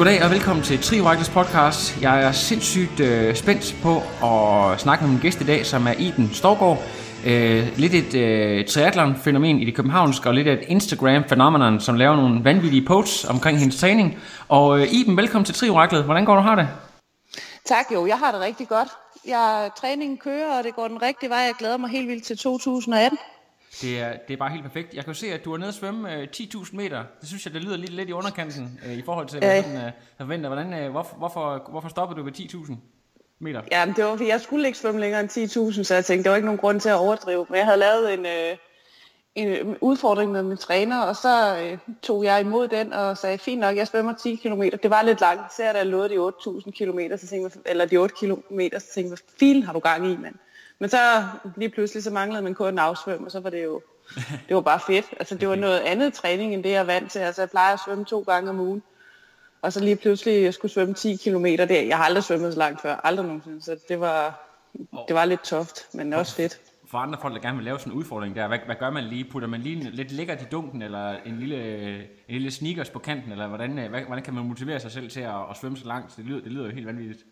Goddag og velkommen til Triorakles podcast. Jeg er sindssygt øh, spændt på at snakke med min gæst i dag, som er Iben Storgård. Øh, lidt et øh, triathlon-fænomen i det københavnske, og lidt et Instagram-fænomenon, som laver nogle vanvittige posts omkring hendes træning. Og øh, Iben, velkommen til Trioraklet. Hvordan går du har det? Tak jo, jeg har det rigtig godt. Jeg, træningen kører, og det går den rigtige vej. Jeg glæder mig helt vildt til 2018. Det er, det er bare helt perfekt. Jeg kan jo se, at du er nede at svømme øh, 10.000 meter. Det synes jeg, det lyder lidt, lidt i underkanten øh, i forhold til, hvad sådan, øh, forventer. Hvordan, øh, hvorfor, hvorfor, hvorfor stoppede du ved 10.000 meter? Ja, men det var fordi, jeg skulle ikke svømme længere end 10.000, så jeg tænkte, der var ikke nogen grund til at overdrive. Men jeg havde lavet en, øh, en udfordring med min træner, og så øh, tog jeg imod den og sagde, fint nok, jeg svømmer 10 km. Det var lidt langt, så da jeg lovede de 8.000 km, så tænkte eller de 8 km, så tænkte jeg, hvad filen har du gang i, mand? Men så lige pludselig, så manglede man kun en afsvøm, og så var det jo det var bare fedt. Altså, det var noget andet træning, end det jeg er vant til. Altså, jeg plejer at svømme to gange om ugen. Og så lige pludselig, jeg skulle svømme 10 km der. Jeg har aldrig svømmet så langt før. Aldrig nogensinde. Så det var, det var lidt toft, men også fedt. For andre folk, der gerne vil lave sådan en udfordring der, hvad, hvad gør man lige? Putter man lige lidt lækkert i dunken, eller en lille, en lille sneakers på kanten, eller hvordan, hvordan kan man motivere sig selv til at, at svømme så langt? Det lyder, det lyder jo helt vanvittigt.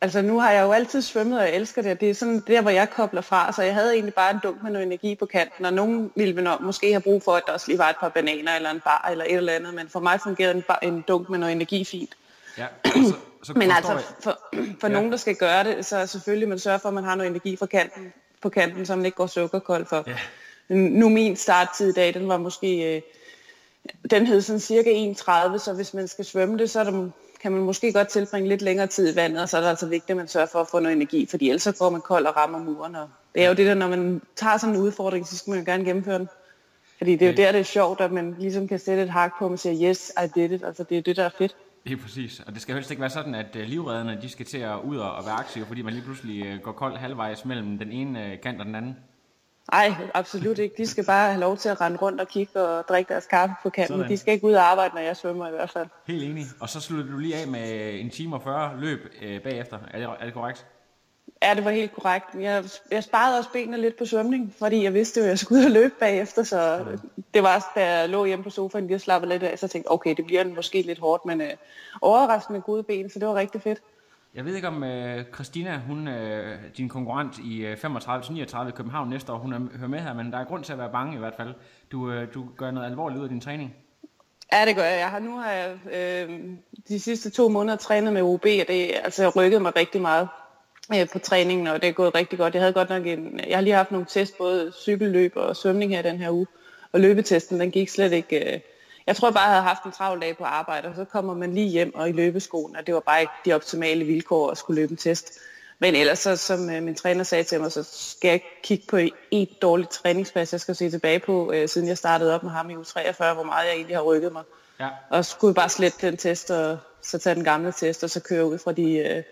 Altså nu har jeg jo altid svømmet, og jeg elsker det. Det er sådan der, hvor jeg kobler fra. Så jeg havde egentlig bare en dunk med noget energi på kanten, og nogen ville nok, måske have brug for, at der også lige var et par bananer, eller en bar, eller et eller andet. Men for mig fungerede en, bar, en dunk med noget energi fint. Ja, så, så Men altså, for, for ja. nogen, der skal gøre det, så selvfølgelig man sørger for, at man har noget energi fra kanten, på kanten, så man ikke går sukkerkold for. Ja. Nu min starttid i dag, den var måske... Øh, den hed sådan cirka 1,30, så hvis man skal svømme det, så er der kan man måske godt tilbringe lidt længere tid i vandet, og så er det altså vigtigt, at man sørger for at få noget energi, fordi ellers så går man kold og rammer muren. Og det er jo det der, når man tager sådan en udfordring, så skal man jo gerne gennemføre den. Fordi det er jo der, det er sjovt, at man ligesom kan sætte et hak på, og man siger, yes, I did it. Altså det er det, der er fedt. Det er præcis. Og det skal helst ikke være sådan, at øh, livredderne de skal til at ud og være aktive, fordi man lige pludselig øh, går kold halvvejs mellem den ene øh, kant og den anden. Nej, absolut ikke. De skal bare have lov til at rende rundt og kigge og drikke deres kaffe på kanten. Sådan. De skal ikke ud og arbejde, når jeg svømmer i hvert fald. Helt enig. Og så slutter du lige af med en time og 40 løb øh, bagefter. Er det, er det korrekt? Ja, det var helt korrekt. Jeg, jeg sparede også benene lidt på svømning, fordi jeg vidste at jeg skulle ud og løbe bagefter, så det var, da jeg lå hjemme på sofaen, jeg slappede lidt af, så tænkte okay, det bliver måske lidt hårdt, men øh, overraskende gode ben, så det var rigtig fedt. Jeg ved ikke om uh, Christina, hun, uh, din konkurrent i øh, uh, 35-39 i København næste år, hun er, hører med her, men der er grund til at være bange i hvert fald. Du, uh, du gør noget alvorligt ud af din træning. Ja, det gør jeg. jeg har, nu har jeg øh, de sidste to måneder trænet med OB, og det altså, rykket mig rigtig meget øh, på træningen, og det er gået rigtig godt. Jeg havde godt nok en, jeg har lige haft nogle test, både cykelløb og svømning her den her uge, og løbetesten, den gik slet ikke... Øh, jeg tror bare, jeg havde haft en travl dag på arbejde, og så kommer man lige hjem og i løbeskoen, og det var bare ikke de optimale vilkår at skulle løbe en test. Men ellers, så, som øh, min træner sagde til mig, så skal jeg kigge på et dårligt træningspas, jeg skal se tilbage på, øh, siden jeg startede op med ham i U43, hvor meget jeg egentlig har rykket mig. Ja. Og så skulle jeg bare slette den test, og så tage den gamle test, og så køre ud fra de øh,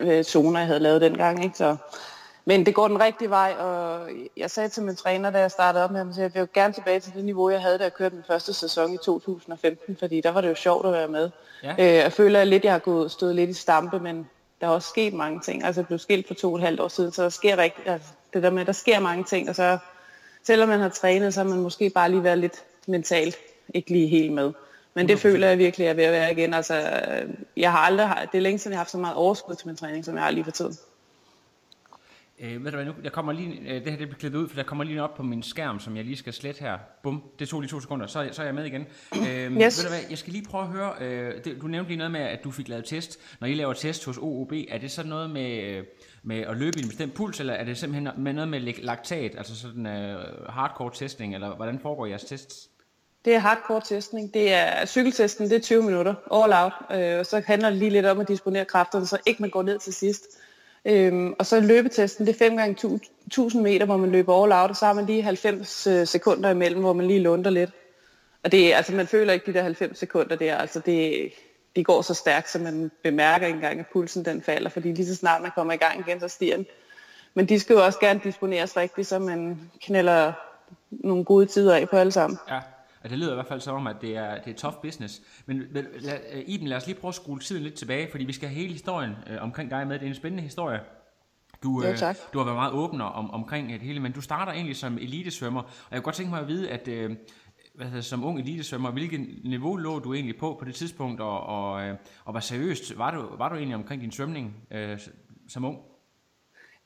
øh, zoner, jeg havde lavet dengang. Ikke? Så, men det går den rigtige vej, og jeg sagde til min træner, da jeg startede op med ham, at jeg vil gerne tilbage til det niveau, jeg havde, da jeg kørte min første sæson i 2015, fordi der var det jo sjovt at være med. Ja. Øh, jeg føler at lidt, jeg har gået, stået lidt i stampe, men der har også sket mange ting. Altså jeg blev skilt for to og et halvt år siden, så der sker rigtig, altså, det der med, der sker mange ting, og så selvom man har trænet, så har man måske bare lige været lidt mentalt ikke lige helt med. Men det føler jeg virkelig, at jeg er ved at være igen. Altså, jeg har aldrig, det er længe siden, jeg har haft så meget overskud til min træning, som jeg har lige for tiden. Øh, ved du hvad, nu, jeg kommer lige, øh, det her det bliver klippet ud, for der kommer lige op på min skærm, som jeg lige skal slette her. Bum, det tog lige to sekunder, så, så er jeg med igen. Øh, Yes. Ved du hvad, jeg skal lige prøve at høre, øh, det, du nævnte lige noget med, at du fik lavet test. Når I laver test hos OOB, er det så noget med, øh, med at løbe i en bestemt puls, eller er det simpelthen med noget med laktat, altså sådan øh, hardcore testing, eller hvordan foregår jeres tests? Det er hardcore testning. Det er cykeltesten, det er 20 minutter, all out. Øh, og så handler det lige lidt om at disponere kræfterne, så ikke man går ned til sidst. Øhm, og så løbetesten, det er 5 gange 1000 meter, hvor man løber all out, og så har man lige 90 øh, sekunder imellem, hvor man lige lunder lidt. Og det altså man føler ikke de der 90 sekunder der, altså det, de går så stærkt, så man bemærker ikke engang, at pulsen den falder, fordi lige så snart man kommer i gang igen, så stiger den. Men de skal jo også gerne disponeres rigtigt, så man knælder nogle gode tider af på alle sammen. Ja, og det lyder i hvert fald som om, at det er, det er tough business. Men lad, lad, Iben, lad os lige prøve at skrue tiden lidt tilbage, fordi vi skal have hele historien øh, omkring dig med. Det er en spændende historie. Du, Jo, øh, tak. du har været meget åben om, omkring det hele, men du starter egentlig som elitesvømmer, og jeg kunne godt tænke mig at vide, at øh, hvad hedder, som ung elitesvømmer, hvilket niveau lå du egentlig på på det tidspunkt, og, og, øh, og hvor seriøst var du, var du egentlig omkring din svømning øh, som ung?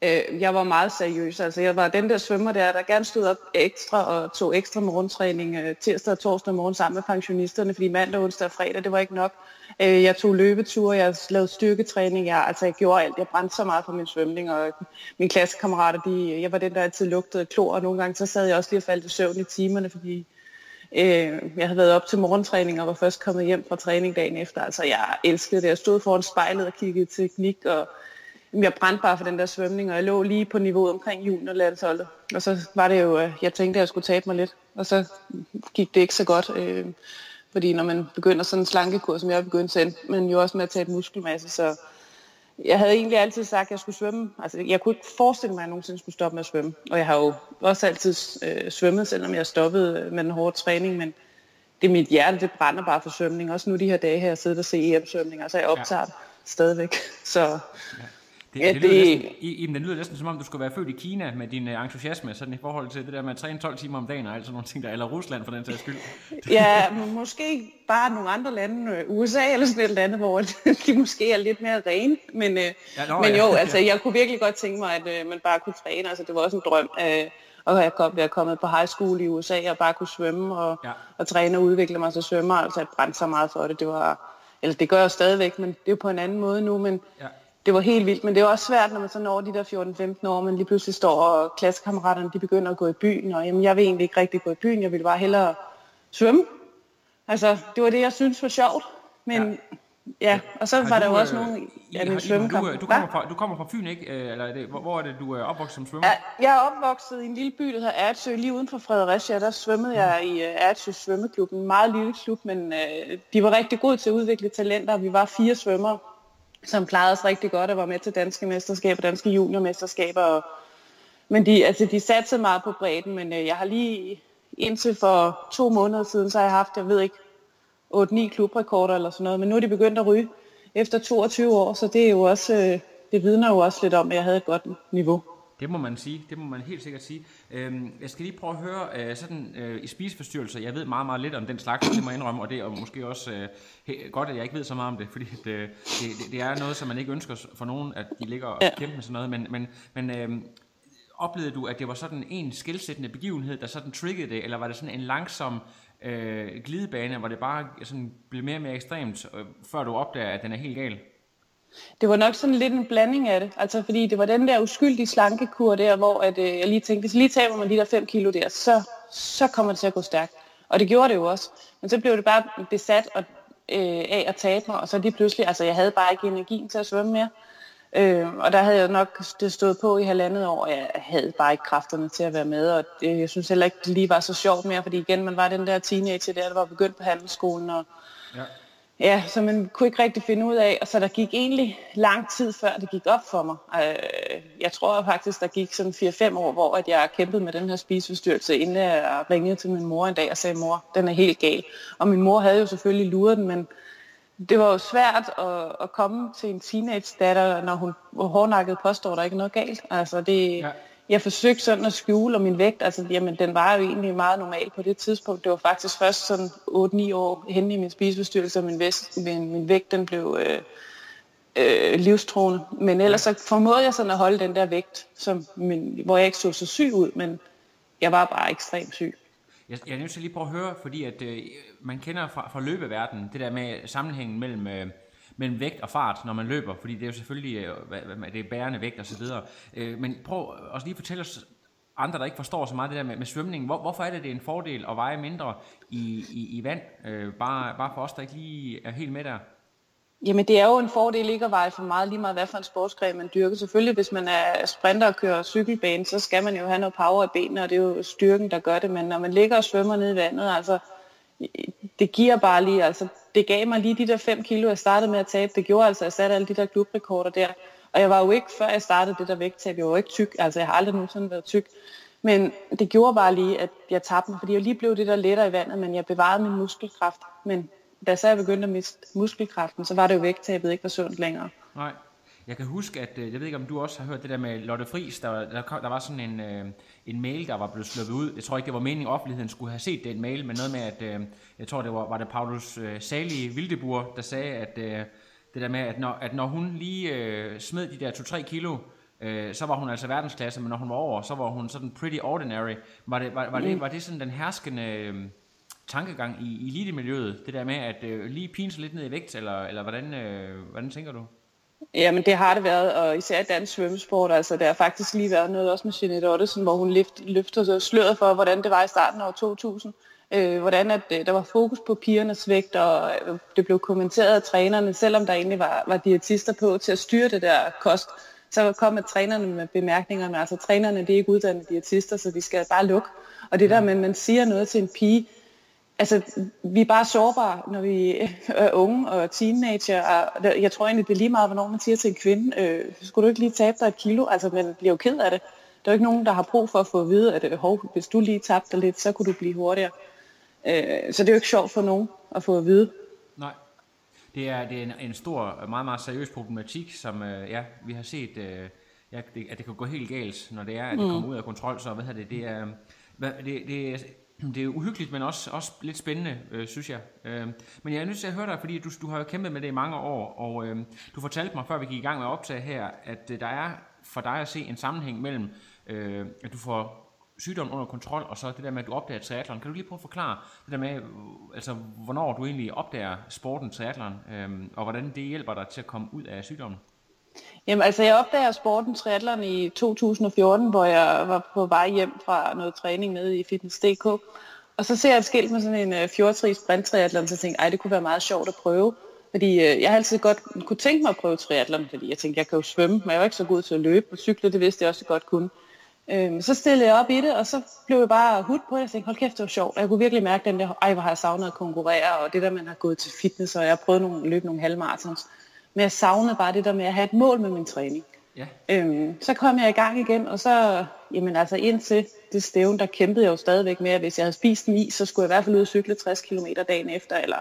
Øh, jeg var meget seriøs. Altså, jeg var den der svømmer der, der gerne stod op ekstra og tog ekstra morgentræning øh, tirsdag og torsdag morgen sammen med pensionisterne, fordi mandag, onsdag og fredag, det var ikke nok. Øh, jeg tog løbeture, jeg lavede styrketræning, jeg, altså, jeg gjorde alt. Jeg brændte så meget for min svømning, og mine klassekammerater, de, jeg var den, der altid lugtede klor, og nogle gange så sad jeg også lige og faldt i søvn i timerne, fordi øh, jeg havde været op til morgentræning og var først kommet hjem fra træning dagen efter. Altså, jeg elskede det. Jeg stod foran spejlet og kiggede teknik, og jeg brændte bare for den der svømning, og jeg lå lige på niveauet omkring juniorlandsholdet. Og så var det jo, jeg tænkte, at jeg skulle tabe mig lidt, og så gik det ikke så godt. Øh, fordi når man begynder sådan en slankekur, som jeg begyndte til, men jo også med at tabe muskelmasse, så jeg havde egentlig altid sagt, at jeg skulle svømme. Altså, jeg kunne ikke forestille mig, at jeg nogensinde skulle stoppe med at svømme. Og jeg har jo også altid øh, svømmet, selvom jeg stoppede med den hårde træning, men det er mit hjerte, det brænder bare for svømning. Også nu de her dage her, jeg sidder og ser EM-svømning, altså jeg optager det stadigvæk. Så Det, Ja, det, lyder det- næsten, I- Iben, det lyder næsten som om, du skulle være født i Kina med din uh, entusiasme, sådan i forhold til det der med at træne 12 timer om dagen og alt sådan nogle ting der, eller Rusland for den sags skyld. Ja, måske bare nogle andre lande, øh, USA eller sådan et eller andet, hvor de måske er lidt mere rene. Men, øh, Ja, nå, men ja. jo, altså jeg kunne virkelig godt tænke mig, at øh, man bare kunne træne. Altså det var også en drøm øh, at jeg kom, være kommet på high school i USA og bare kunne svømme og, Ja. og træne og udvikle mig til svømmer. Altså jeg brændte så meget for det. Det var, eller det gør jeg stadigvæk, men det er jo på en anden måde nu. Men Ja. Det var helt vildt, men det er også svært, når man så når de der 14-15 år, man lige pludselig står, og klassekammeraterne de begynder at gå i byen, og jamen, jeg vil egentlig ikke rigtig gå i byen, jeg ville bare hellere svømme. Altså, det var det, jeg synes var sjovt. Men ja, ja og så Har var der du, jo også øh, nogle I- af har- mine Iben, svømmekampe. du, øh, du, kommer fra, du kommer fra Fyn, ikke? Øh, Eller er det, hvor, hvor er det, du er opvokset som svømmer? Ja, jeg er opvokset i en lille by, der hedder Ertsø, lige uden for Fredericia. Der svømmede jeg i uh, Ertsø svømmeklub, en meget lille klub, men uh, de var rigtig gode til at udvikle talenter. Vi var fire svømmere, som klarede os rigtig godt og var med til danske mesterskaber, danske juniormesterskaber. Og, men de, altså, de satte meget på bredden, men øh, jeg har lige indtil for to måneder siden, så har jeg haft, jeg ved ikke, 8-9 klubrekorder eller sådan noget, men nu er de begyndt at ryge efter 22 år, så det er jo også, øh, det vidner jo også lidt om, at jeg havde et godt niveau. Det må man sige, det må man helt sikkert sige. Øhm, jeg skal lige prøve at høre, øh, sådan øh, i spiseforstyrrelser, jeg ved meget, meget lidt om den slags, det må jeg indrømme, og det er måske også øh, he- godt, at jeg ikke ved så meget om det, fordi det, det, det er noget, som man ikke ønsker for nogen, at de ligger og kæmper med sådan noget, men, men, men øh, oplevede du, at det var sådan en skilsættende begivenhed, der sådan triggede det, eller var det sådan en langsom øh, glidebane, hvor det bare sådan blev mere og mere ekstremt, øh, før du opdager, at den er helt gal? Det var nok sådan lidt en blanding af det, altså fordi det var den der uskyldige slankekur der, hvor at, øh, jeg lige tænkte, hvis lige taber man de der 5 kilo der, så, så kommer det til at gå stærkt. Og det gjorde det jo også. Men så blev det bare besat og, øh, af at tabe mig, og så lige pludselig, altså jeg havde bare ikke energien til at svømme mere. Øh, og der havde jeg nok det stået på i halvandet år, og jeg havde bare ikke kræfterne til at være med, og det, jeg synes heller ikke, det lige var så sjovt mere, fordi igen, man var den der teenager der, der var begyndt på handelsskolen, og Ja. Ja, så man kunne ikke rigtig finde ud af, og så der gik egentlig lang tid før det gik op for mig. Øh, jeg tror faktisk, der gik sådan 4-5 år, hvor at jeg kæmpede med den her spiseforstyrrelse, inden jeg ringede til min mor en dag og sagde, mor, den er helt gal. Og min mor havde jo selvfølgelig luret den, men det var jo svært at, at komme til en teenage-datter, når hun hårdnakket påstår, der ikke er noget galt. Altså det, Ja. Jeg forsøgte sådan at skjule, og min vægt, altså jamen, den var jo egentlig meget normal på det tidspunkt. Det var faktisk først sådan 8-9 år henne i min spiseforstyrrelse, og min, vægt, min, min vægt den blev, øh, øh, livstruende. Men ellers så formåede jeg sådan at holde den der vægt, som, men, hvor jeg ikke så så syg ud, men jeg var bare ekstremt syg. Jeg, jeg er nødt til lige prøve at høre, fordi at øh, man kender fra, fra løbeverdenen det der med sammenhængen mellem, øh, mellem vægt og fart, når man løber, fordi det er jo selvfølgelig øh, hvad, det er bærende vægt osv. Øh, men prøv også lige at fortælle os andre, der ikke forstår så meget det der med, med svømning. Hvor, hvorfor er det, det er en fordel at veje mindre i, i, i vand? Øh, bare, bare for os, der ikke lige er helt med der. Jamen det er jo en fordel ikke at veje for meget, lige meget hvad for en sportsgren man dyrker. Selvfølgelig hvis man er sprinter og kører cykelbane, så skal man jo have noget power i benene, og det er jo styrken, der gør det. Men når man ligger og svømmer ned i vandet, altså det giver bare lige, altså det gav mig lige de der 5 kilo, jeg startede med at tabe. Det gjorde altså, at jeg satte alle de der klubrekorder der. Og jeg var jo ikke, før jeg startede det der vægttab, jeg var jo ikke tyk, altså jeg har aldrig nogensinde været tyk. Men det gjorde bare lige, at jeg tabte mig, fordi jeg lige blev det der lettere i vandet, men jeg bevarede min muskelkraft. Men da så jeg begyndte at miste muskelkraften, så var det jo vægttabet ikke var sundt længere. Nej. Jeg kan huske, at øh, jeg ved ikke, om du også har hørt det der med Lotte Friis, der, der, kom, der var sådan en, øh, en mail, der var blevet sluppet ud. Jeg tror ikke, det var meningen, at offentligheden skulle have set den mail, men noget med, at øh, jeg tror, det var, var det Paulus øh, Sali Vildebur, der sagde, at øh, det der med, at når, at når hun lige øh, smed de der 2-3 kilo, øh, så var hun altså verdensklasse, men når hun var over, så var hun sådan pretty ordinary. Var det, var, var det, mm. var det sådan den herskende... Øh, tankegang i elitemiljøet? Det der med at øh, lige pine sig lidt ned i vægt, eller, eller hvordan, øh, hvordan tænker du? Jamen det har det været, og især i dansk svømmesport, altså der har faktisk lige været noget også med Jeanette Ottesen, hvor hun løft, løfter sløret for, hvordan det var i starten af år 2000. Øh, hvordan at, øh, der var fokus på pigernes vægt, og øh, det blev kommenteret af trænerne, selvom der egentlig var, var diætister på til at styre det der kost, så kom at trænerne med bemærkningerne, altså trænerne det er ikke uddannede diætister, så de skal bare lukke. Og det der med, at man siger noget til en pige, altså, vi er bare sårbare, når vi er unge og teenager. Og jeg tror egentlig, det er lige meget, hvornår man siger til en kvinde, øh, skulle du ikke lige tabe dig et kilo? Altså, man bliver jo ked af det. Der er jo ikke nogen, der har brug for at få at vide, at øh, hov, hvis du lige tabte dig lidt, så kunne du blive hurtigere. Øh, så det er jo ikke sjovt for nogen at få at vide. Nej. Det er, det er en, en stor, meget, meget seriøs problematik, som øh, ja, vi har set, øh, ja, det, at det kan gå helt galt, når det er, at det mm. kommer ud af kontrol. Så hvad det, det er, hvad, det, det, det er uhyggeligt, men også, også lidt spændende, øh, synes jeg. Øh, men jeg er nødt til at høre dig, fordi du, du har jo kæmpet med det i mange år, og øh, du fortalte mig, før vi gik i gang med at optage her, at øh, der er for dig at se en sammenhæng mellem, øh, at du får sygdommen under kontrol, og så det der med, at du opdager triathlon. Kan du lige prøve at forklare det der med, øh, altså, hvornår du egentlig opdager sporten triathlon, øh, og hvordan det hjælper dig til at komme ud af sygdommen? Jamen altså, jeg opdager sporten triathlon i 2014, hvor jeg var på vej hjem fra noget træning nede i Fitness.dk. Og så ser jeg et skilt med sådan en øh, uh, fjordtrig sprint triathlon, så jeg tænkte, ej, det kunne være meget sjovt at prøve. Fordi øh, jeg har altid godt kunne tænke mig at prøve triathlon, fordi jeg tænkte, jeg kan jo svømme, men jeg var ikke så god til at løbe, og cykle, det vidste jeg også godt kunne. Øhm, så stillede jeg op i det, og så blev jeg bare hud på det, og tænkte, hold kæft, det var sjovt. Og jeg kunne virkelig mærke den der, ej, hvor har jeg savnet at konkurrere, og det der, man har gået til fitness, og jeg har prøvet nogle, løbe nogle halvmarathons. Men jeg savnede bare det der med at have et mål med min træning. Ja. Øhm, så kom jeg i gang igen, og så, jamen altså indtil det stævn, der kæmpede jeg jo stadigvæk med, at hvis jeg havde spist en is, så skulle jeg i hvert fald ud og cykle 60 km dagen efter, eller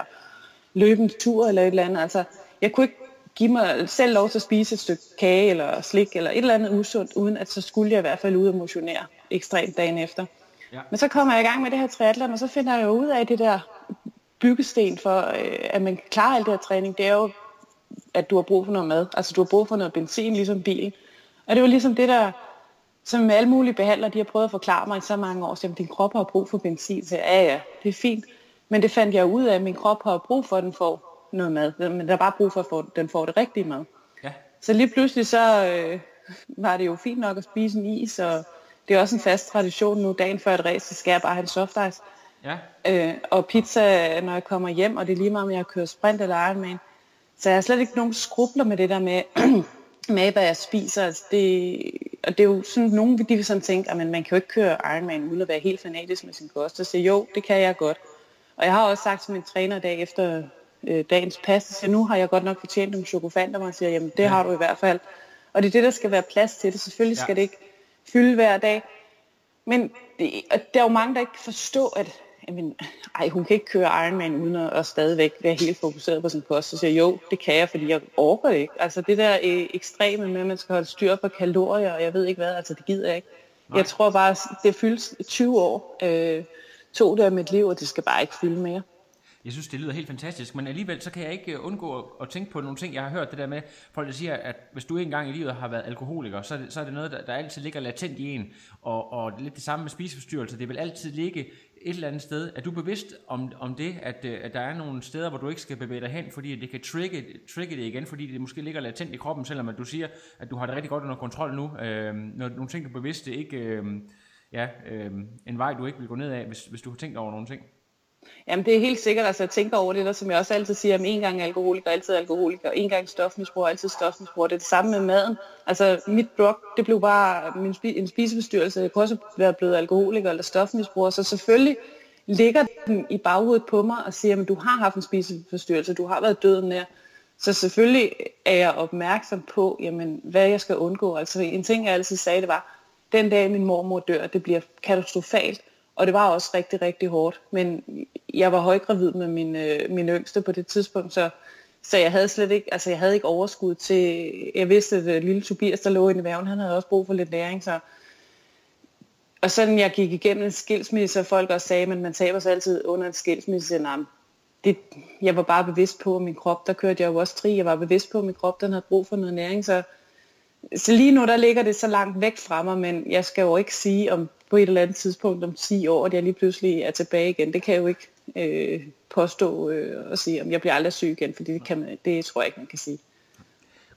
løbe en tur eller et eller andet. Altså, jeg kunne ikke give mig selv lov til at spise et stykke kage eller slik eller et eller andet usundt, uden at så skulle jeg i hvert fald ud og motionere ekstremt dagen efter. Ja. Men så kommer jeg i gang med det her triathlon, og så finder jeg jo ud af det der byggesten for, øh, at man klarer alt det her træning. Det er jo at du har brug for noget mad. Altså du har brug for noget benzin, ligesom bilen. Og det var ligesom det der, som alle mulige behandlere, de har prøvet at forklare mig i så mange år, så din krop har brug for benzin. Så ja, ja, det er fint. Men det fandt jeg ud af, at min krop har brug for, at den får noget mad. Men der er bare brug for, at den får det rigtige mad. Ja. Så lige pludselig så øh, var det jo fint nok at spise en is, og det er også en fast tradition nu. Dagen før et race, så skal jeg bare have en soft ice. Ja. Øh, og pizza, når jeg kommer hjem, og det er lige meget, om jeg kører sprint eller Ironman, så jeg har slet ikke nogen skrubler med det der med, med hvad jeg spiser. Altså det, og det er jo sådan, nogle de vil sådan tænke, at man kan jo ikke køre Ironman uden at være helt fanatisk med sin kost. Og sige, jo, det kan jeg godt. Og jeg har også sagt til min træner dag efter øh, dagens pas, at nu har jeg godt nok fortjent nogle chokofanter, og siger, jamen det ja. har du i hvert fald. Og det er det, der skal være plads til det. Selvfølgelig ja. skal det ikke fylde hver dag. Men det, der er jo mange, der ikke kan forstå, at jamen, ej, hun kan ikke køre Ironman uden at, at stadigvæk være helt fokuseret på sin kost. Så siger jeg, jo, det kan jeg, fordi jeg orker det ikke. Altså det der øh, ekstreme med, at man skal holde styr på kalorier, og jeg ved ikke hvad, altså det gider jeg ikke. Nej. Jeg tror bare, det fyldes 20 år, øh, to der med mit liv, og det skal bare ikke fylde mere. Jeg synes, det lyder helt fantastisk, men alligevel så kan jeg ikke øh, undgå at, tænke på nogle ting, jeg har hørt det der med, folk der siger, at hvis du engang i livet har været alkoholiker, så er det, så er det noget, der, der altid ligger latent i en, og, og lidt det samme med spiseforstyrrelse, det vil altid ligge et eller andet sted. Er du bevidst om, om det, at, øh, at der er nogle steder, hvor du ikke skal bevæge dig hen, fordi det kan trigge, trigge det igen, fordi det måske ligger latent i kroppen, selvom at du siger, at du har det rigtig godt under kontrol nu. Øh, når nogle ting, du bevidst det ikke øh, ja, øh, en vej, du ikke vil gå ned af, hvis, hvis du har tænkt over nogle ting. Jamen det er helt sikkert, altså jeg tænker over det der, som jeg også altid siger, om en gang alkoholiker, altid alkoholiker, en gang stofmisbruger, altid stofmisbruger. Det er det samme med maden. Altså mit drug, det blev bare min spi- en spiseforstyrrelse. Jeg kunne også være blevet alkoholiker eller stofmisbruger, så selvfølgelig ligger den i baghovedet på mig og siger, at du har haft en spiseforstyrrelse, du har været døden nær. Så selvfølgelig er jeg opmærksom på, jamen, hvad jeg skal undgå. Altså en ting, jeg altid sagde, det var, den dag min mormor dør, det bliver katastrofalt. Og det var også rigtig, rigtig hårdt. Men jeg var højgravid med min, øh, min yngste på det tidspunkt, så, så jeg havde slet ikke, altså jeg havde ikke overskud til, jeg vidste, at øh, lille Tobias, der lå i væven, han havde også brug for lidt læring, så og sådan jeg gik igennem en skilsmisse, og folk også sagde, at man taber sig altid under en skilsmisse. Nej, det, jeg var bare bevidst på, at min krop, der kørte jeg jo også tri, jeg var bevidst på, at min krop, den havde brug for noget næring, så, så lige nu, der ligger det så langt væk fra mig, men jeg skal jo ikke sige om på et eller andet tidspunkt om 10 år, at jeg lige pludselig er tilbage igen. Det kan jeg jo ikke øh, påstå øh, og sige, om jeg bliver aldrig syg igen, fordi det, kan man, det tror jeg ikke, man kan sige.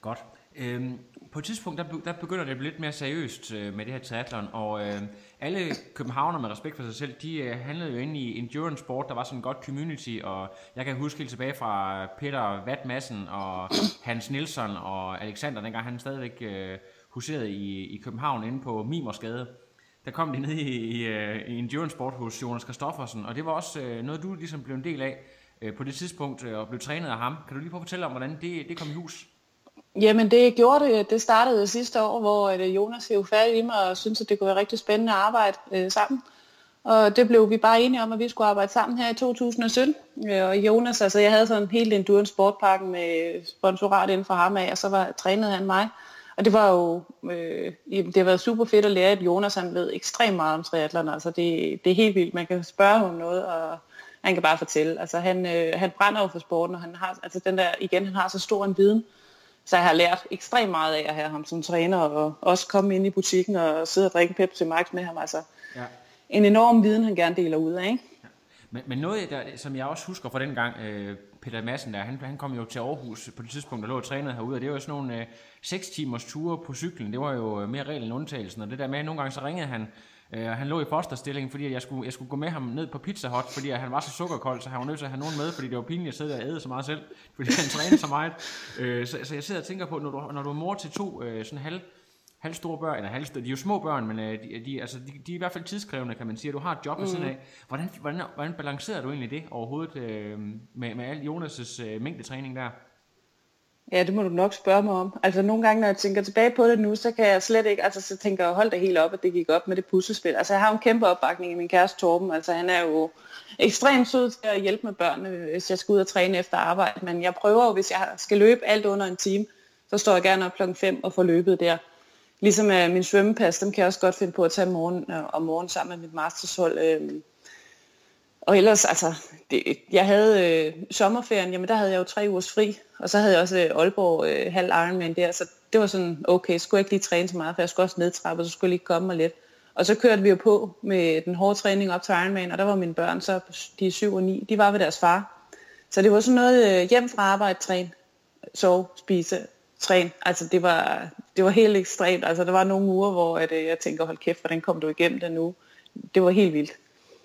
Godt. Øhm, på et tidspunkt, der, der begynder det at blive lidt mere seriøst øh, med det her triathlon, og øh, alle københavner med respekt for sig selv, de øh, handlede jo inde i endurance sport, der var sådan en godt community, og jeg kan huske helt tilbage fra Peter Vatmassen og Hans Nielsen og Alexander, dengang han stadigvæk øh, huserede i, i København inde på Mimersgade. Der kom de ned i, i, øh, i endurance sport hos Jonas Kristoffersen, og det var også øh, noget, du ligesom blev en del af øh, på det tidspunkt, øh, og blev trænet af ham. Kan du lige prøve at fortælle om, hvordan det, det kom i hus? Jamen det gjorde det, det startede sidste år, hvor øh, Jonas hævde færdig i mig og syntes, at det kunne være rigtig spændende at arbejde øh, sammen. Og det blev vi bare enige om, at vi skulle arbejde sammen her i 2017. Øh, og Jonas, altså jeg havde sådan helt endurance sportparken med sponsorat inden for ham af, og så var trænet han mig. Og det var jo, øh, det har været super fedt at lære, at Jonas han ved ekstremt meget om triathlon. Altså det, det er helt vildt, man kan spørge ham noget, og han kan bare fortælle. Altså han, øh, han brænder jo for sporten, og han har, altså den der, igen, han har så stor en viden. Så jeg har lært ekstremt meget af at have ham som træner, og også komme ind i butikken og sidde og drikke Pepsi Max med ham. Altså, ja. En enorm viden, han gerne deler ud af, ikke? Men, men noget, der, som jeg også husker fra den gang, øh, Peter Madsen der, han, han kom jo til Aarhus på det tidspunkt, der lå og trænede herude, og det var jo sådan nogle øh, 6 timers ture på cyklen, det var jo øh, mere regel end undtagelsen, og det der med, at nogle gange så ringede han, øh, han lå i fosterstilling, fordi jeg skulle, jeg skulle gå med ham ned på Pizza Hut, fordi han var så sukkerkold, så han var nødt til at have nogen med, fordi det var pinligt at sidde og æde så meget selv, fordi han trænede så meget. Øh, så, så jeg sidder og tænker på, når du, når du er mor til to øh, sådan halv halvstore børn, eller halvstore, de er jo små børn, men øh, de, de, altså, de, de er i hvert fald tidskrævende, kan man sige, du har et job mm. ved siden af. Hvordan, hvordan, hvordan balancerer du egentlig det overhovedet øh, med, med al Jonas' øh, mængdetræning der? Ja, det må du nok spørge mig om. Altså nogle gange, når jeg tænker tilbage på det nu, så kan jeg slet ikke, altså så tænker jeg, hold det helt op, at det gik op med det puslespil. Altså jeg har en kæmpe opbakning i min kæreste Torben, altså han er jo ekstremt sød til at hjælpe med børnene, hvis jeg skal ud og træne efter arbejde. Men jeg prøver jo, hvis jeg skal løbe alt under en time, så står jeg gerne op klokken 5 og får løbet der. Ligesom øh, min svømmepas, dem kan jeg også godt finde på at tage morgen, øh, om morgen sammen med mit mastershold. Øh, og ellers, altså, det, jeg havde øh, sommerferien, jamen der havde jeg jo tre ugers fri, og så havde jeg også øh, Aalborg øh, halv Ironman der, så det var sådan, okay, skulle jeg ikke lige træne så meget, for jeg skulle også nedtrappe, og så skulle jeg lige komme mig lidt. Og så kørte vi jo på med den hårde træning op til Ironman, og der var mine børn, så de er 7 og 9, de var ved deres far. Så det var sådan noget øh, hjem fra arbejde, træn, sove, spise, træn. Altså det var, det var helt ekstremt. Altså der var nogle uger, hvor at, øh, jeg tænker, hold kæft, hvordan kom du igennem den nu? Det var helt vildt.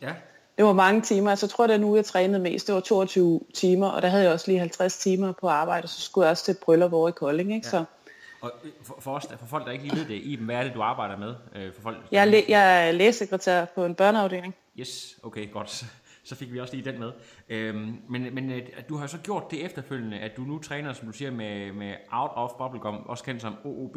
Ja. Det var mange timer. Altså, jeg tror, det er nu, jeg trænede mest. Det var 22 timer, og der havde jeg også lige 50 timer på arbejde, og så skulle jeg også til et bryllup over i Kolding. Ikke? Ja. Så, og øh, for, for, os, for folk, der ikke lige ved det, Iben, hvad er det, du arbejder med? Øh, for folk, jeg, er læ- jeg er lægesekretær på en børneafdeling. Yes, okay, godt. Så fik vi også lige den med. Øhm, men men øh, du har så gjort det efterfølgende, at du nu træner, som du siger, med, med Out of Bubblegum, også kendt som OOB.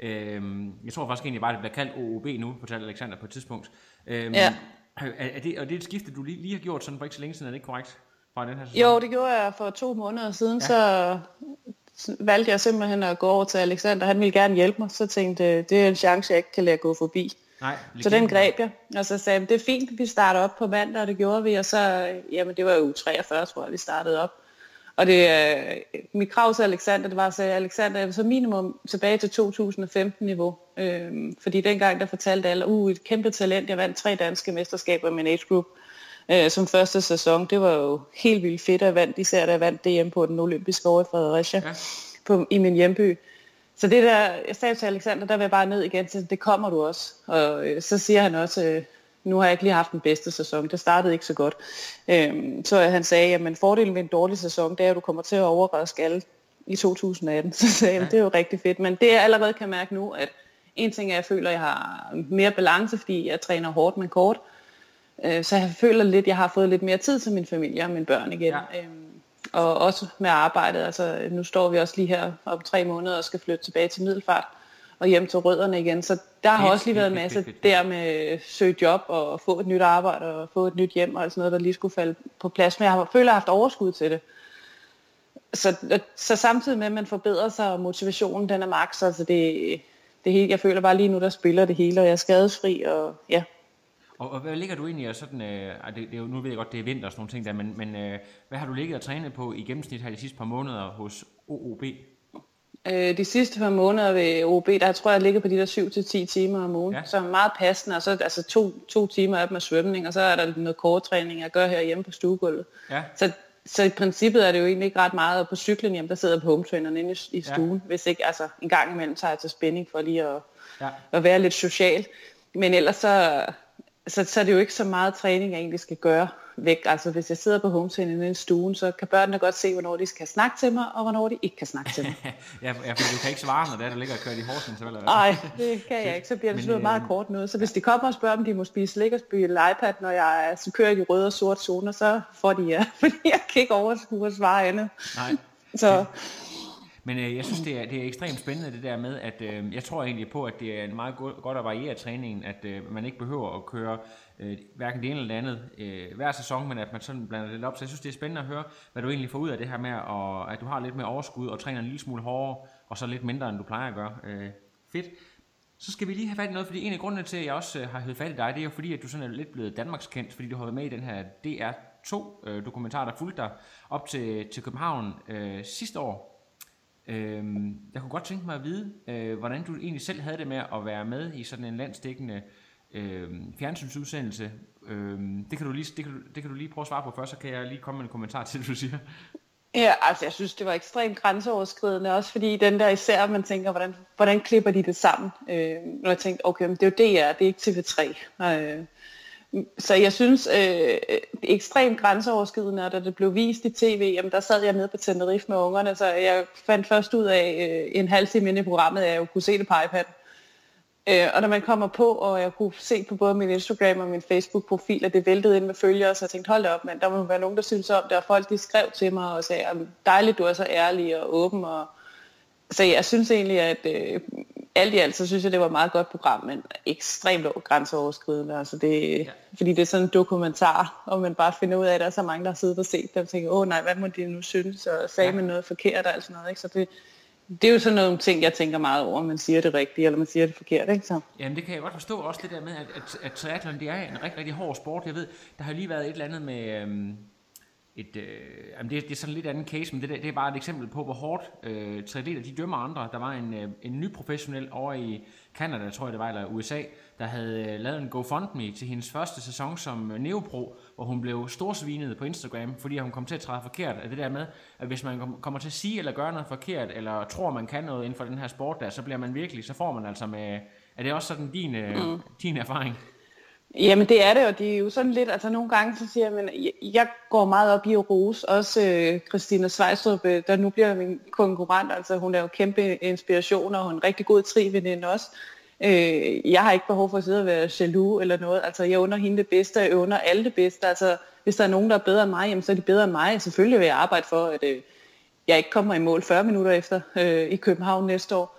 Øhm, jeg tror faktisk egentlig bare, det bliver kaldt OOB nu, fortalte Alexander på et tidspunkt. Øhm, ja. Er, er, det, og det er et skifte, du lige, lige har gjort sådan for ikke så længe siden, er det ikke korrekt? Fra den her sæson? Jo, det gjorde jeg for to måneder siden, ja. så valgte jeg simpelthen at gå over til Alexander. Han ville gerne hjælpe mig, så tænkte det er en chance, jeg ikke kan lade gå forbi. Nej, så den greb jeg, og så sagde jeg, det er fint, vi starter op på mandag, og det gjorde vi, og så, jamen det var jo 43, tror jeg, vi startede op. Og det, øh, mit krav til Alexander, det var at sige, Alexander, jeg så minimum tilbage til 2015-niveau. Øh, fordi dengang, der fortalte alle, uh, et kæmpe talent, jeg vandt tre danske mesterskaber med en age group øh, som første sæson. Det var jo helt vildt fedt at vandt, især da jeg vandt DM på den olympiske år i Fredericia ja. på, i min hjemby. Så det der, jeg sagde til Alexander, der vil jeg bare ned igen til, det kommer du også. Og øh, så siger han også, øh, nu har jeg ikke lige haft den bedste sæson, det startede ikke så godt. Øhm, så han sagde, at fordelen ved en dårlig sæson, det er, at du kommer til at overraske alle i 2018. Så sagde jeg, ja. det er jo rigtig fedt. Men det jeg allerede kan mærke nu, at en ting er, at jeg føler, at jeg har mere balance, fordi jeg træner hårdt, men kort. Øh, så jeg føler lidt, at jeg har fået lidt mere tid til min familie og mine børn igen. Ja. Øhm, og også med arbejdet. Altså, nu står vi også lige her om tre måneder og skal flytte tilbage til Middelfart og hjem til rødderne igen. Så der har også lige været en masse der med søge job og få et nyt arbejde og få et nyt hjem og sådan noget, der lige skulle falde på plads. Men jeg har, føler, jeg har haft overskud til det. Så, så samtidig med, at man forbedrer sig, og motivationen den er maks, altså det, det hele, jeg føler bare lige nu, der spiller det hele, og jeg er skadesfri, og ja, og, og hvad ligger du egentlig i sådan, øh, det, det er jo, nu ved jeg godt, det er vinter og sådan nogle ting der, men, men øh, hvad har du ligget og trænet på i gennemsnit her de sidste par måneder hos OOB? Øh, de sidste par måneder ved OB, der tror jeg, jeg ligger på de der 7-10 timer om ugen. Ja. Så meget passende, og så altså to, to timer af med svømning, og så er der noget korttræning, jeg gør her hjemme på stuegulvet. Ja. Så, så i princippet er det jo egentlig ikke ret meget. på cyklen hjemme, der sidder jeg på hometraineren inde i, i stuen, ja. hvis ikke altså en gang imellem tager jeg til spænding for lige at, ja. at være lidt social. Men ellers så, så, så er det jo ikke så meget træning, jeg egentlig skal gøre væk. Altså hvis jeg sidder på hometræning i stuen, så kan børnene godt se, hvornår de skal snakke til mig, og hvornår de ikke kan snakke til mig. ja, for du kan ikke svare, når det er, du ligger og kører i Horsens, eller Nej, det kan jeg ikke. Så bliver det sådan meget øh, kort noget. Så hvis de kommer og spørger, om de må spise slik og spille iPad, når jeg så kører i de røde og sorte zoner, så får de ja. Fordi jeg kan ikke overskue at svare andet. Nej. Så, men øh, jeg synes, det er, det er ekstremt spændende det der med, at øh, jeg tror egentlig på, at det er en meget go- godt at variere træningen, at øh, man ikke behøver at køre øh, hverken det ene eller det andet øh, hver sæson, men at man sådan blander det op. Så jeg synes, det er spændende at høre, hvad du egentlig får ud af det her med, og, at du har lidt mere overskud og træner en lille smule hårdere, og så lidt mindre, end du plejer at gøre. Øh, fedt. Så skal vi lige have fat i noget, fordi en af grundene til, at jeg også øh, har hørt fat i dig, det er jo fordi, at du sådan er lidt blevet Danmarkskendt, fordi du har været med i den her DR2-dokumentar, øh, der fulgte dig op til, til København øh, sidste år. Øh, jeg kunne godt tænke mig at vide, øh, hvordan du egentlig selv havde det med at være med i sådan en landstækkende øh, fjernsynsudsendelse. Øh, det, kan du lige, det, kan du, det kan du lige prøve at svare på først, så kan jeg lige komme med en kommentar til du siger. Ja, altså jeg synes, det var ekstremt grænseoverskridende, også fordi den der især, man tænker, hvordan, hvordan klipper de det sammen? Øh, når jeg tænkte, okay, men det er jo DR, det er ikke TV3. Øh, så jeg synes, øh, det er ekstremt grænseoverskridende, og da det blev vist i tv, jamen der sad jeg nede på Tenerife med ungerne, så jeg fandt først ud af øh, en halv time inde i programmet, at jeg jo kunne se det på iPad. Øh, og når man kommer på, og jeg kunne se på både min Instagram og min Facebook-profil, at det væltede ind med følgere, så jeg tænkte, hold da op, men der må være nogen, der synes om det, og folk de skrev til mig og sagde, dejligt, du er så ærlig og åben, og så jeg synes egentlig, at øh, alt i alt, så synes jeg, det var et meget godt program, men ekstremt grænseoverskridende. Altså det, ja. Fordi det er sådan en dokumentar, og man bare finder ud af, at der er så mange, der har siddet og set det, og tænker, åh nej, hvad må de nu synes, og sagde ja. man noget forkert og alt sådan noget. Ikke? Så det, det er jo sådan nogle ting, jeg tænker meget over, man siger det rigtige, eller man siger det forkert, ikke så? Jamen det kan jeg godt forstå, også det der med, at, at, at triathlon, det er en rigtig, rigtig hård sport. Jeg ved, der har lige været et eller andet med, øhm, et, øh, jamen det, det er sådan en lidt anden case, men det, det er bare et eksempel på, hvor hårdt øh, triatleter de dømmer andre. Der var en, øh, en ny professionel over i Canada, tror jeg det var, eller USA, der havde øh, lavet en GoFundMe til hendes første sæson som øh, neopro, hvor hun blev storsvinet på Instagram, fordi hun kom til at træde forkert af det der med, at hvis man kommer til at sige eller gøre noget forkert, eller tror man kan noget inden for den her sport der, så bliver man virkelig, så får man altså med, er det også sådan din, øh, mm. din erfaring? Jamen det er det, og det er jo sådan lidt, altså nogle gange så siger jeg, men jeg, jeg går meget op i at rose, også øh, Christina Svejstrup, øh, der nu bliver min konkurrent, altså hun er jo kæmpe inspiration, og hun er en rigtig god triveninde også. Øh, jeg har ikke behov for at sidde og være jaloux eller noget, altså jeg under hende det bedste, jeg under alle det bedste, altså hvis der er nogen, der er bedre end mig, jamen, så er de bedre end mig. Selvfølgelig vil jeg arbejde for, at øh, jeg ikke kommer i mål 40 minutter efter øh, i København næste år.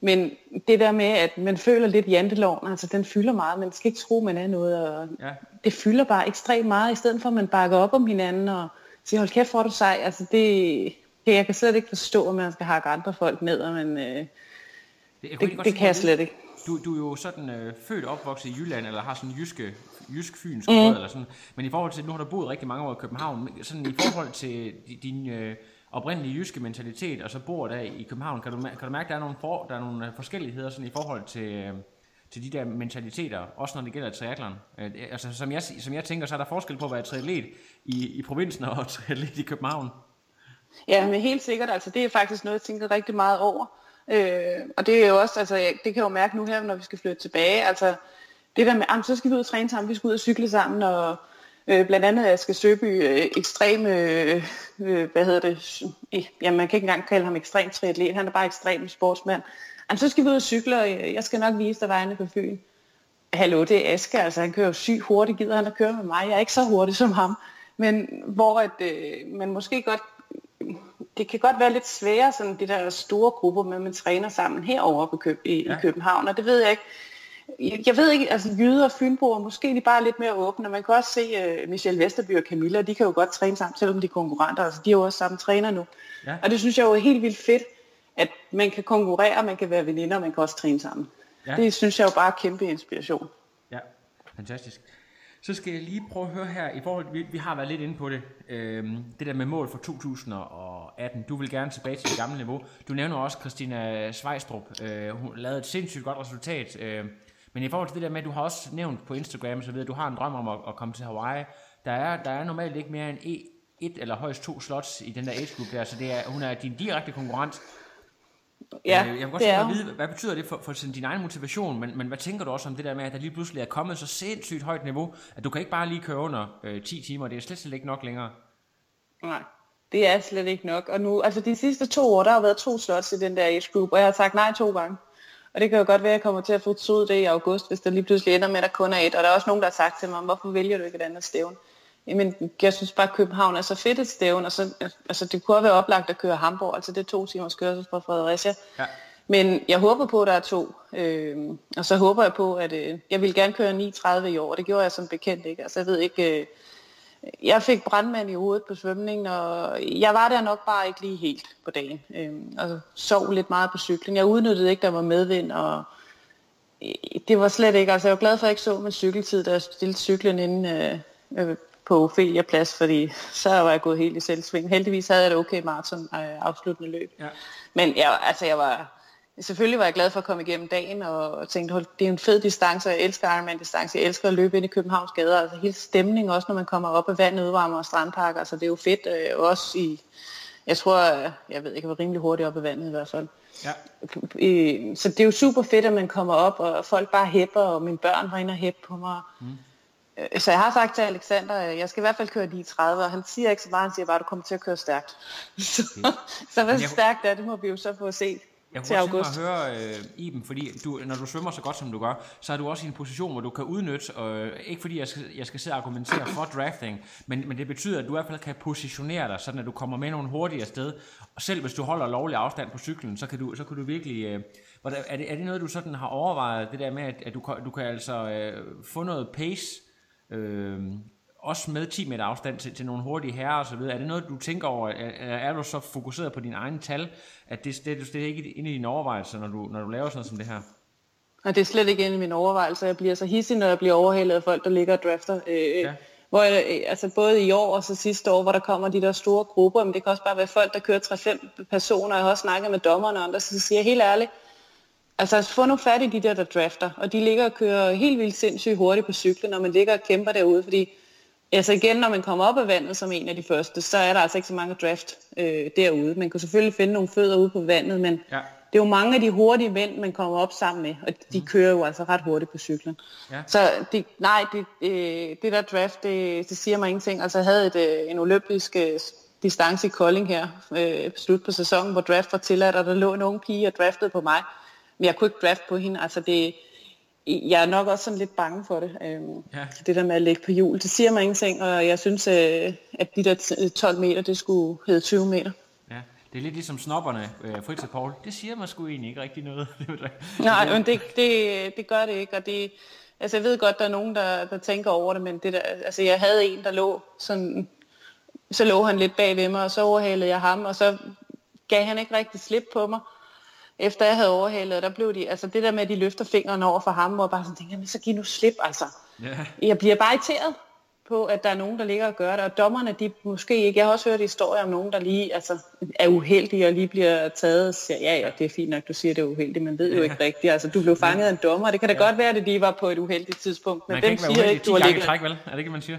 Men det der med, at man føler lidt janteloven, altså den fylder meget, man skal ikke tro, man er noget, og ja. det fylder bare ekstremt meget, i stedet for at man bakker op om hinanden, og siger, hold kæft, hvor du sej, altså det, jeg kan slet ikke forstå, at man skal hakke andre folk ned, men øh, det, det, det kan jeg slet ikke. du, du er jo sådan øh, født og opvokset i Jylland, eller har sådan jyske, jysk-fynsk mm. eller sådan. Men i forhold til, nu har du boet rigtig mange år i København, sådan i forhold til din øh, oprindelige jyske mentalitet, og så bor der i København, kan du, kan du mærke, at der er nogle, for, der er nogle øh, forskelligheder sådan i forhold til... Øh, til de der mentaliteter, også når det gælder triathlon. Øh, altså, som, jeg, som jeg tænker, så er der forskel på at være triatlet i, i provinsen og triatlet i København. Ja, men helt sikkert. Altså, det er faktisk noget, jeg tænker rigtig meget over. Øh, og det er jo også, altså, det kan jeg jo mærke nu her, når vi skal flytte tilbage. Altså, det der med, så skal vi ud og træne sammen, vi skal ud og cykle sammen, og øh, blandt andet at skal Søby øh, ekstrem, øh, øh, hvad hedder det, øh, ja, man kan ikke engang kalde ham ekstrem triatlet, han er bare ekstrem sportsmand. Altså, så skal vi ud og cykle, og jeg skal nok vise dig vejene på Fyn. Hallo, det er Aske, altså han kører jo sygt hurtigt, gider han at køre med mig. Jeg er ikke så hurtig som ham. Men hvor at, øh, man måske godt, det kan godt være lidt sværere, sådan de der store grupper, med man træner sammen herover på Køb, i, ja. i København, og det ved jeg ikke. Jeg, jeg ved ikke, altså jyder og fynboer, måske de bare lidt mere åbne. Man kan også se uh, Michelle Vesterby og Camilla, de kan jo godt træne sammen, selvom de er konkurrenter. Altså, de er jo også sammen træner nu. Ja. Og det synes jeg jo er helt vildt fedt at man kan konkurrere, man kan være veninder, og man kan også træne sammen. Ja. Det synes jeg jo bare er kæmpe inspiration. Ja, fantastisk. Så skal jeg lige prøve at høre her, i forhold vi, vi har været lidt inde på det, øhm, det der med mål for 2018. Du vil gerne tilbage til det gamle niveau. Du nævner også Christina Svejstrup. Øh, hun lavede et sindssygt godt resultat. Øh, men i forhold til det der med, du har også nævnt på Instagram, så ved du har en drøm om at, at komme til Hawaii. Der er, der er normalt ikke mere end et eller højst to slots i den der age group der, så det er, hun er din direkte konkurrent. Ja, øh, jeg vil godt det er. vide, hvad betyder det for, for din egen motivation, men, men hvad tænker du også om det der med, at der lige pludselig er kommet så sindssygt højt niveau, at du kan ikke bare lige køre under øh, 10 timer, det er slet, slet ikke nok længere. Nej, det er slet ikke nok. Og nu, altså de sidste to år, der har været to slots i den der age group, og jeg har sagt nej to gange. Og det kan jo godt være, at jeg kommer til at få det i august, hvis der lige pludselig ender med, at der kun er et. Og der er også nogen, der har sagt til mig, hvorfor vælger du ikke et andet stævn? Jamen, jeg synes bare, at København er så fedt et stævn, og så, altså, det kunne være oplagt at køre Hamburg, altså det er to timers kørsel fra Fredericia. Ja. Men jeg håber på, at der er to, øh, og så håber jeg på, at øh, jeg vil gerne køre 9.30 i år, og det gjorde jeg som bekendt ikke. Altså jeg ved ikke, øh, jeg fik brandmand i hovedet på svømningen, og jeg var der nok bare ikke lige helt på dagen, øh, og sov lidt meget på cyklen. Jeg udnyttede ikke, der var medvind, og øh, det var slet ikke, altså jeg var glad for, at jeg ikke så med cykeltid, da jeg stillede cyklen inden øh, øh på Ophelia Plads, fordi så var jeg gået helt i selvsving. Heldigvis havde jeg et okay maraton øh, afsluttende løb. Ja. Men jeg, altså, jeg var, selvfølgelig var jeg glad for at komme igennem dagen, og tænkte, det er en fed distance, og jeg elsker Ironman-distance. Jeg elsker at løbe ind i Københavns gader. Altså hele stemningen, også når man kommer op af vand, udvarmer og strandpark. Altså det er jo fedt, øh, også i, jeg tror, jeg ved ikke, jeg var rimelig hurtigt op af vandet i hvert fald. Ja. Så det er jo super fedt, at man kommer op, og folk bare hæpper, og mine børn var inde og hæppe på mig. Mm. Øh, så jeg har sagt til Alexander, at jeg skal i hvert fald køre de 30, og han siger ikke så meget, han siger bare, at du kommer til at køre stærkt. så, så hvad stærkt er, det må vi jo så få se jeg til august. Jeg kunne høre, øh, Iben, fordi du, når du svømmer så godt, som du gør, så er du også i en position, hvor du kan udnytte, øh, ikke fordi jeg skal, jeg skal sidde og argumentere for drafting, men, men det betyder, at du i hvert fald kan positionere dig, sådan at du kommer med nogle hurtigere sted, og selv hvis du holder lovlig afstand på cyklen, så kan du, så kan du virkelig... Øh, er, det, er det noget, du sådan har overvejet, det der med, at, at du, du kan altså øh, få noget pace, øh, også med 10 meter afstand til, til nogle hurtige herrer og så videre. Er det noget, du tænker over? Er, er du så fokuseret på dine egne tal, at det, det, det er ikke inde i dine overvejelser, når du, når du laver sådan noget som det her? Og det er slet ikke inde i mine overvejelser. Jeg bliver så hissig, når jeg bliver overhældet af folk, der ligger og drafter. Øh, ja. Hvor jeg, øh, altså både i år og så sidste år, hvor der kommer de der store grupper, men det kan også bare være folk, der kører 3-5 personer. Jeg har også snakket med dommerne og andre, så siger jeg helt ærligt, Altså få nu fat i de der, der drafter, og de ligger og kører helt vildt sindssygt hurtigt på cyklen, når man ligger og kæmper derude, fordi altså igen, når man kommer op af vandet som en af de første, så er der altså ikke så mange draft øh, derude. Man kan selvfølgelig finde nogle fødder ude på vandet, men ja. det er jo mange af de hurtige mænd, man kommer op sammen med, og de mm. kører jo altså ret hurtigt på cyklen. Ja. Så det, nej, det, øh, det der draft, det, det siger mig ingenting. Altså jeg havde et, øh, en olympisk øh, distance i Kolding her, øh, slut på sæsonen, hvor draft var tilladt, og der lå en ung pige og draftede på mig. Men jeg kunne ikke draft på hende. Altså det, jeg er nok også sådan lidt bange for det. Øhm, ja. Det der med at lægge på hjul. Det siger mig ingenting, og jeg synes, øh, at de der 12 meter, det skulle hedde 20 meter. Ja. Det er lidt ligesom snopperne, øh, Fritz og Paul. Det siger mig sgu egentlig ikke rigtig noget. Nej, men det, det, det gør det ikke, og det, altså jeg ved godt, der er nogen, der, der tænker over det, men det der, altså jeg havde en, der lå sådan, så lå han lidt bag ved mig, og så overhalede jeg ham, og så gav han ikke rigtig slip på mig. Efter jeg havde overhalet, der blev de, altså det der med, at de løfter fingrene over for ham, og bare sådan tænker, så giv nu slip, altså. Ja. Jeg bliver bare irriteret på, at der er nogen, der ligger og gør det, og dommerne, de måske ikke, jeg har også hørt historier om nogen, der lige altså, er uheldige og lige bliver taget og siger, ja, ja, det er fint nok, du siger, det er uheldigt, men ved jo ikke rigtigt, altså du blev fanget af en dommer, det kan da ja. godt være, at de var på et uheldigt tidspunkt, men Man være siger ikke, 10 du har ligget... træk, vel? Er det ikke, man siger?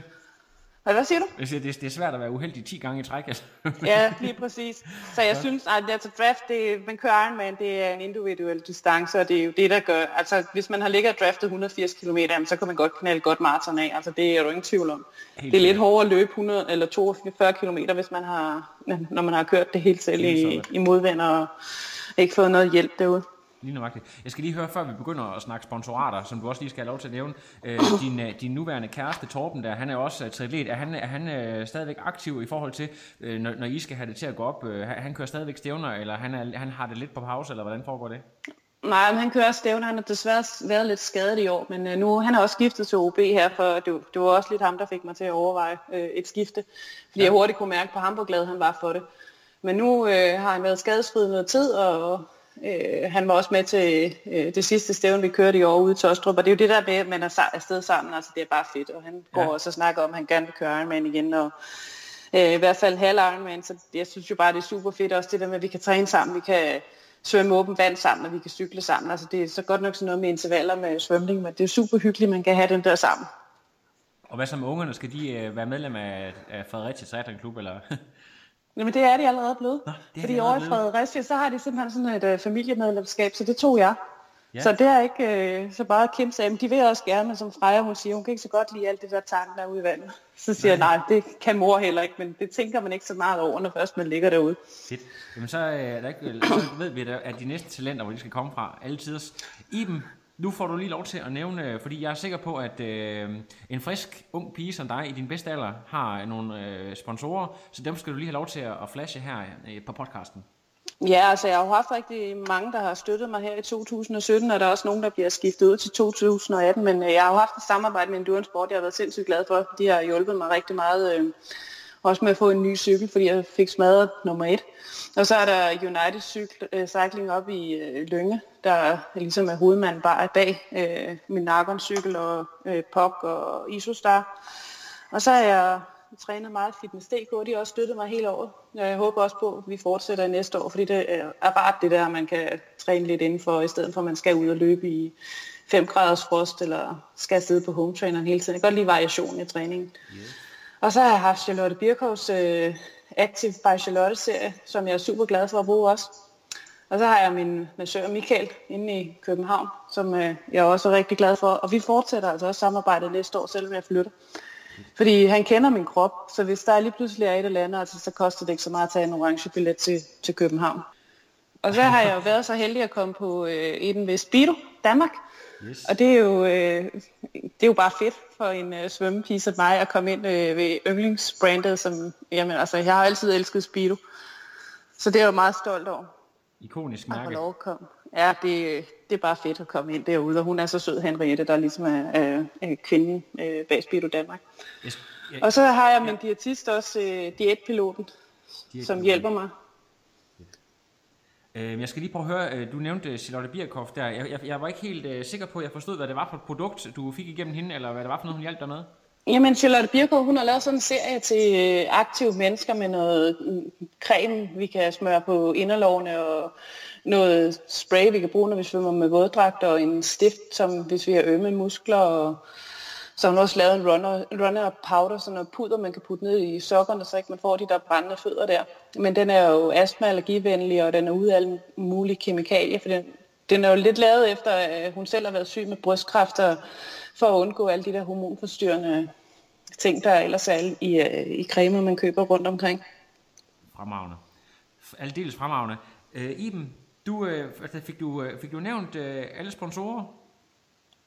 Hvad siger du? Jeg siger, det, er, det er svært at være uheldig 10 gange i træk. Altså. Ja, lige præcis. Så jeg synes, at altså draft, det, man kører Ironman, det er en individuel distance, og det er jo det, der gør, altså hvis man har ligget og draftet 180 km, så kan man godt knalde godt maraton af, altså det er du ingen tvivl om. Helt det er lidt hårdere at løbe 100 eller 42 km, hvis man har, når man har kørt det helt selv i, i modvind og ikke fået noget hjælp derude. Lige nøjagtigt. Jeg skal lige høre, før vi begynder at snakke sponsorater, som du også lige skal have lov til at nævne. Øh, din, øh, din nuværende kæreste, Torben, der, han er også triatlet. Er han, er han øh, stadigvæk aktiv i forhold til, øh, når, når I skal have det til at gå op? Øh, han kører stadigvæk stævner, eller han, er, han har det lidt på pause, eller hvordan foregår det? Nej, men han kører stævne. Han har desværre været lidt skadet i år, men øh, nu han har også skiftet til OB her, for det, det var også lidt ham, der fik mig til at overveje øh, et skifte, fordi ja. jeg hurtigt kunne mærke på ham, hvor glad han var for det. Men nu øh, har han været skadesfri noget tid, og øh, han var også med til øh, det sidste stævne, vi kørte i år ude i Tostrup, og det er jo det der med, at man er afsted sammen, altså det er bare fedt, og han går Ja. også og snakker om, at han gerne vil køre Ironman igen, og øh, i hvert fald halv Ironman, så jeg synes jo bare, det er super fedt også det der med, at vi kan træne sammen, vi kan svømme åben vand sammen, og vi kan cykle sammen. Altså det er så godt nok sådan noget med intervaller med svømning, men det er super hyggeligt, man kan have den der sammen. Og hvad så med ungerne? Skal de øh, være medlem af, af Fredericia Triathlon Klub, eller? Jamen det er de allerede blevet. Nå, det er Fordi de over i. Fredericia, så har de simpelthen sådan et uh, familiemedlemskab, så det tog jeg. Ja. Så det er ikke uh, så bare Kim sagde, men de vil også gerne, men som Freja hun siger, hun kan ikke så godt lide alt det der tang der er ude i vandet. Så siger nej. jeg, nej, det kan mor heller ikke, men det tænker man ikke så meget over, når først man ligger derude. Fedt. Jamen så, øh, er der ikke, så ved vi, at de næste talenter, hvor de skal komme fra, alle tiders. Iben, nu får du lige lov til at nævne, fordi jeg er sikker på, at øh, en frisk, ung pige som dig i din bedste alder har nogle øh, sponsorer, så dem skal du lige have lov til at, at flashe her øh, på podcasten. Ja, altså jeg har jo haft rigtig mange, der har støttet mig her i 2017, og der er også nogen, der bliver skiftet ud til 2018, men øh, jeg har jo haft et samarbejde med Endurance Sport, jeg har været sindssygt glad for. De har hjulpet mig rigtig meget, øh, også med at få en ny cykel, fordi jeg fik smadret nummer et. Og så er der United Cycle, øh, Cycling op i øh, Lønge, der ligesom er hovedmanden bare bag øh, min Nargon-cykel og øh, POC og Isostar. Og så har jeg trænet meget Fitness.dk, de har også støttet mig hele året. Jeg håber også på, at vi fortsætter i næste år, fordi det er bare rart det der, man kan træne lidt indenfor, i stedet for at man skal ud og løbe i 5 graders frost, eller skal sidde på home traineren hele tiden. Jeg kan godt lide variationen i træningen. Og så har jeg haft Charlotte Birkovs øh, Active by Charlotte-serie, som jeg er super glad for at bruge også. Og så har jeg min massør Michael inde i København, som øh, jeg også er rigtig glad for. Og vi fortsætter altså også samarbejdet næste år, selvom jeg flytter. Fordi han kender min krop, så hvis der lige pludselig er et eller andet, altså, så koster det ikke så meget at tage en orange billet til, til København. Og så har jeg jo været så heldig at komme på øh, Eden ved Speedo, Danmark. Yes. Og det er jo, øh, det er jo bare fedt for en øh, svømmepige som mig at komme ind øh, ved yndlingsbrandet, som, jamen altså, jeg har altid elsket Speedo. Så det er jeg jo meget stolt over Ikonisk at mærke. lov at komme. Ja, det, det er bare fedt at komme ind derude, og hun er så sød, Henriette, der ligesom er, er, er kvinden øh, bag Speedo Danmark. Jeg, jeg, Og så har jeg min diætist også, øh, diætpiloten, som Diætpiloten. hjælper mig. Øhm, jeg skal lige prøve at høre, øh, du nævnte øh, Charlotte Birkhoff der. Jeg, jeg, jeg var ikke helt øh, sikker på, at jeg forstod, hvad det var for et produkt, du fik igennem hende, eller hvad det var for noget, hun hjalp dig med. Jamen, Charlotte Birkhoff, hun har lavet sådan en serie til øh, aktive mennesker med noget mm, creme, vi kan smøre på inderlovene, og noget spray, vi kan bruge, når vi svømmer med våddragt, og en stift, som hvis vi har ømme muskler, og så har hun også lavet en runner, runner powder, sådan noget puder, man kan putte ned i sokkerne, så ikke man får de der brændende fødder der. Men den er jo astma-allergivenlig, og den er ude af alle mulige kemikalier, for den, den er jo lidt lavet efter, at hun selv har været syg med brystkræft, og for at undgå alle de der hormonforstyrrende ting, der ellers er i, øh, i cremer, man køber rundt omkring. Fremragende. Aldeles fremragende. Øh, Iben, du, øh, fik, du, øh, fik du nævnt øh, alle sponsorer?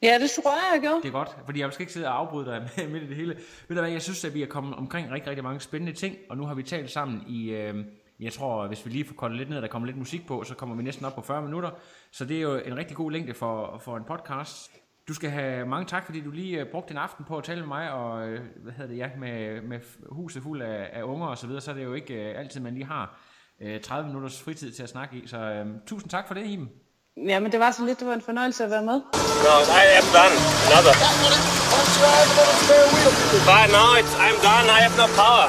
Ja, det tror jeg, jeg gjorde. Det er godt, fordi jeg skal ikke sidde og afbryde dig midt i det hele. Ved du hvad, jeg synes, at vi er kommet omkring rigtig, rigtig mange spændende ting, og nu har vi talt sammen i, øh, jeg tror, hvis vi lige får koldet lidt ned, og der kommer lidt musik på, så kommer vi næsten op på 40 minutter. Så det er jo en rigtig god længde for, for en podcast. Du skal have mange tak, fordi du lige øh, brugte en aften på at tale med mig, og øh, hvad hedder det, ja, med, med huset fuld af, af unger og så videre, så er det jo ikke øh, altid, man lige har 30 minutters fritid til at snakke i. Så øh, tusind tak for det, Iben. Ja, men det var så lidt, det var en fornøjelse at være med. No, I am done. Another. But no, it's, I'm done. I have no power.